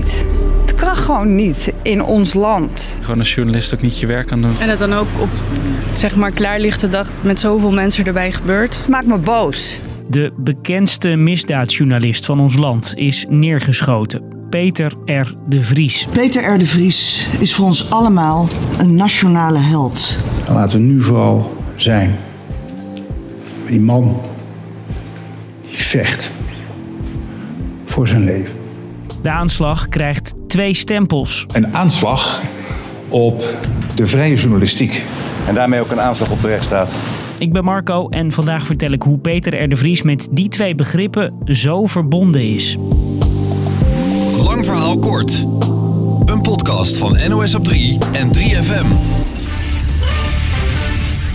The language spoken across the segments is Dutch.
niet. Het kan gewoon niet in ons land. Gewoon als journalist ook niet je werk aan doen. En het dan ook op zeg maar klaarlichte dag met zoveel mensen erbij gebeurt. Het maakt me boos. De bekendste misdaadjournalist van ons land is neergeschoten. Peter R. de Vries. Peter R. de Vries is voor ons allemaal een nationale held. En laten we nu vooral zijn. Die man die vecht voor zijn leven. De aanslag krijgt twee stempels. Een aanslag op de vrije journalistiek. En daarmee ook een aanslag op de rechtsstaat. Ik ben Marco en vandaag vertel ik hoe Peter R. de Vries met die twee begrippen zo verbonden is. Lang verhaal kort. Een podcast van NOS op 3 en 3FM.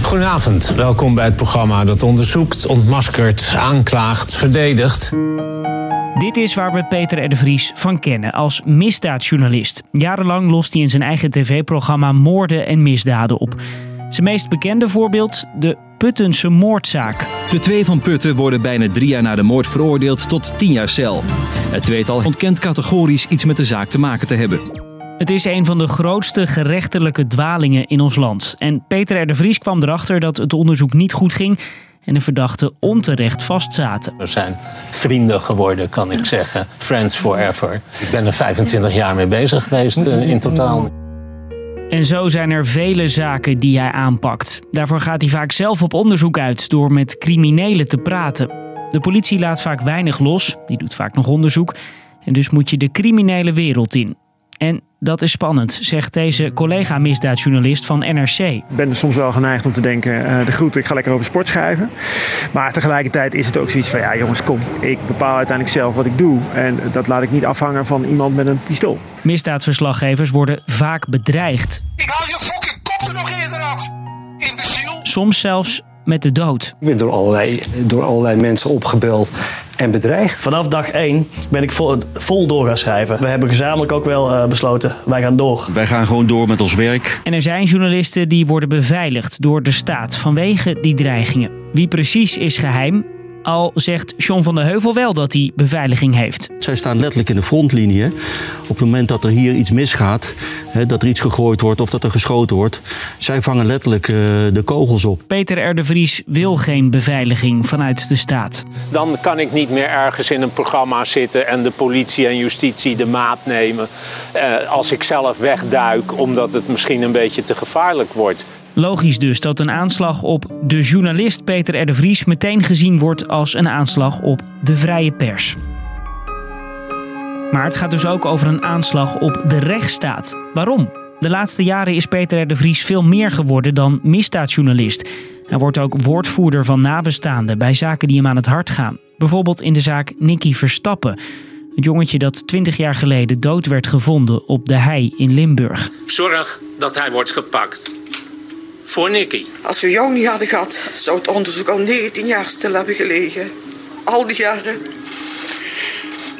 Goedenavond, welkom bij het programma dat onderzoekt, ontmaskert, aanklaagt, verdedigt. Dit is waar we Peter R. de Vries van kennen als misdaadjournalist. Jarenlang lost hij in zijn eigen tv-programma moorden en misdaden op. Zijn meest bekende voorbeeld, de Puttense moordzaak. De twee van Putten worden bijna drie jaar na de moord veroordeeld tot tien jaar cel. Het tweetal ontkent categorisch iets met de zaak te maken te hebben. Het is een van de grootste gerechtelijke dwalingen in ons land. En Peter R. de Vries kwam erachter dat het onderzoek niet goed ging en de verdachten onterecht vastzaten. We zijn vrienden geworden, kan ik zeggen. Friends forever. Ik ben er 25 jaar mee bezig geweest uh, in totaal. En zo zijn er vele zaken die hij aanpakt. Daarvoor gaat hij vaak zelf op onderzoek uit door met criminelen te praten. De politie laat vaak weinig los, die doet vaak nog onderzoek. En dus moet je de criminele wereld in. En dat is spannend, zegt deze collega-misdaadjournalist van NRC. Ik ben er soms wel geneigd om te denken, uh, de groet, ik ga lekker over sport schrijven. Maar tegelijkertijd is het ook zoiets van, ja jongens, kom, ik bepaal uiteindelijk zelf wat ik doe. En dat laat ik niet afhangen van iemand met een pistool. Misdaadverslaggevers worden vaak bedreigd. Ik haal je fucking kop er nog eerder af, imbeciel. Soms zelfs met de dood. Ik ben door allerlei, door allerlei mensen opgebeld en bedreigd. Vanaf dag 1 ben ik vol, vol door gaan schrijven. We hebben gezamenlijk ook wel uh, besloten, wij gaan door. Wij gaan gewoon door met ons werk. En er zijn journalisten die worden beveiligd door de staat vanwege die dreigingen. Wie precies is geheim, al zegt John van der Heuvel wel dat hij beveiliging heeft. Zij staan letterlijk in de frontlinie. Op het moment dat er hier iets misgaat, dat er iets gegooid wordt of dat er geschoten wordt, zij vangen letterlijk de kogels op. Peter R. de Vries wil geen beveiliging vanuit de staat. Dan kan ik niet meer ergens in een programma zitten en de politie en justitie de maat nemen als ik zelf wegduik omdat het misschien een beetje te gevaarlijk wordt. Logisch dus dat een aanslag op de journalist Peter R. Vries meteen gezien wordt als een aanslag op de vrije pers. Maar het gaat dus ook over een aanslag op de rechtsstaat. Waarom? De laatste jaren is Peter R. Vries veel meer geworden dan misdaadjournalist. Hij wordt ook woordvoerder van nabestaanden bij zaken die hem aan het hart gaan. Bijvoorbeeld in de zaak Nicky Verstappen. Het jongetje dat 20 jaar geleden dood werd gevonden op de hei in Limburg. Zorg dat hij wordt gepakt voor Nicky. Als we jou niet hadden gehad, zou het onderzoek al 19 jaar stil hebben gelegen. Al die jaren.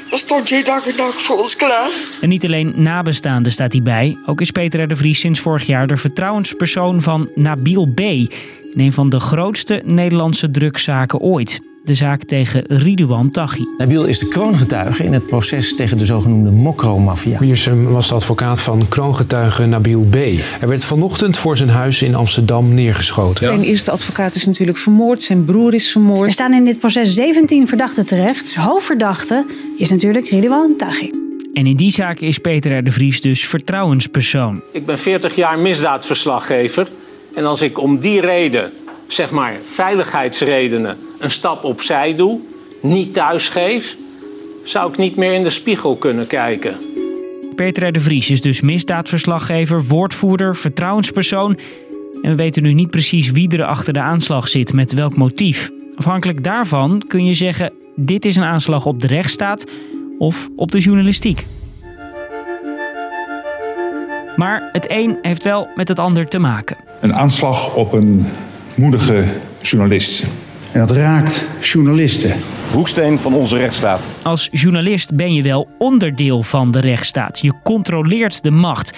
Dan stond jij dag en dag voor ons klaar. En niet alleen nabestaanden staat hij bij. Ook is Peter R. de Vries sinds vorig jaar de vertrouwenspersoon van Nabil B. In een van de grootste Nederlandse drugszaken ooit de zaak tegen Ridouan Taghi. Nabil is de kroongetuige in het proces tegen de zogenoemde Mokro-maffia. Wiersum was de advocaat van kroongetuige Nabil B. Hij werd vanochtend voor zijn huis in Amsterdam neergeschoten. Zijn eerste advocaat is natuurlijk vermoord, zijn broer is vermoord. Er staan in dit proces 17 verdachten terecht. Hoofdverdachte is natuurlijk Ridouan Taghi. En in die zaak is Peter R. de Vries dus vertrouwenspersoon. Ik ben 40 jaar misdaadverslaggever. En als ik om die reden, zeg maar veiligheidsredenen, een stap opzij doe, niet thuisgeef, zou ik niet meer in de spiegel kunnen kijken. Peter R. de Vries is dus misdaadverslaggever, woordvoerder, vertrouwenspersoon. En we weten nu niet precies wie er achter de aanslag zit, met welk motief. Afhankelijk daarvan kun je zeggen: dit is een aanslag op de rechtsstaat of op de journalistiek. Maar het een heeft wel met het ander te maken. Een aanslag op een moedige journalist. En dat raakt journalisten. Hoeksteen van onze rechtsstaat. Als journalist ben je wel onderdeel van de rechtsstaat. Je controleert de macht.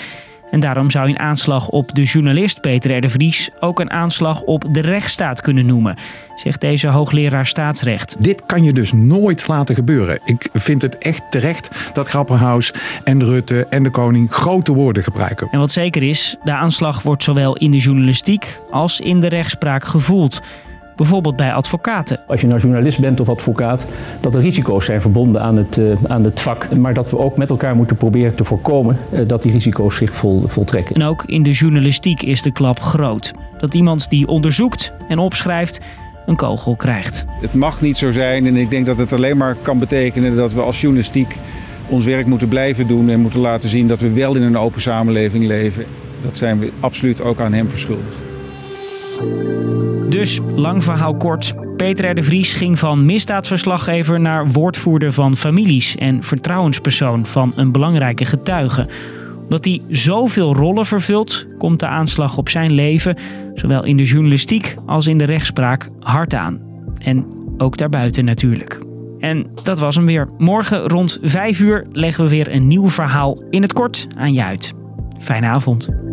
En daarom zou een aanslag op de journalist Peter R. de Vries ook een aanslag op de rechtsstaat kunnen noemen, zegt deze hoogleraar staatsrecht. Dit kan je dus nooit laten gebeuren. Ik vind het echt terecht dat Grapperhaus en Rutte en de koning grote woorden gebruiken. En wat zeker is, de aanslag wordt zowel in de journalistiek als in de rechtspraak gevoeld. Bijvoorbeeld bij advocaten. Als je nou journalist bent of advocaat, dat er risico's zijn verbonden aan het, uh, aan het vak. Maar dat we ook met elkaar moeten proberen te voorkomen uh, dat die risico's zich vol, voltrekken. En ook in de journalistiek is de klap groot. Dat iemand die onderzoekt en opschrijft een kogel krijgt. Het mag niet zo zijn en ik denk dat het alleen maar kan betekenen dat we als journalistiek ons werk moeten blijven doen en moeten laten zien dat we wel in een open samenleving leven. Dat zijn we absoluut ook aan hem verschuldigd. Dus, lang verhaal kort. Peter R. de Vries ging van misdaadverslaggever naar woordvoerder van families en vertrouwenspersoon van een belangrijke getuige. Omdat hij zoveel rollen vervult, komt de aanslag op zijn leven, zowel in de journalistiek als in de rechtspraak, hard aan. En ook daarbuiten natuurlijk. En dat was hem weer. Morgen rond 5 uur leggen we weer een nieuw verhaal in het kort aan je uit. Fijne avond.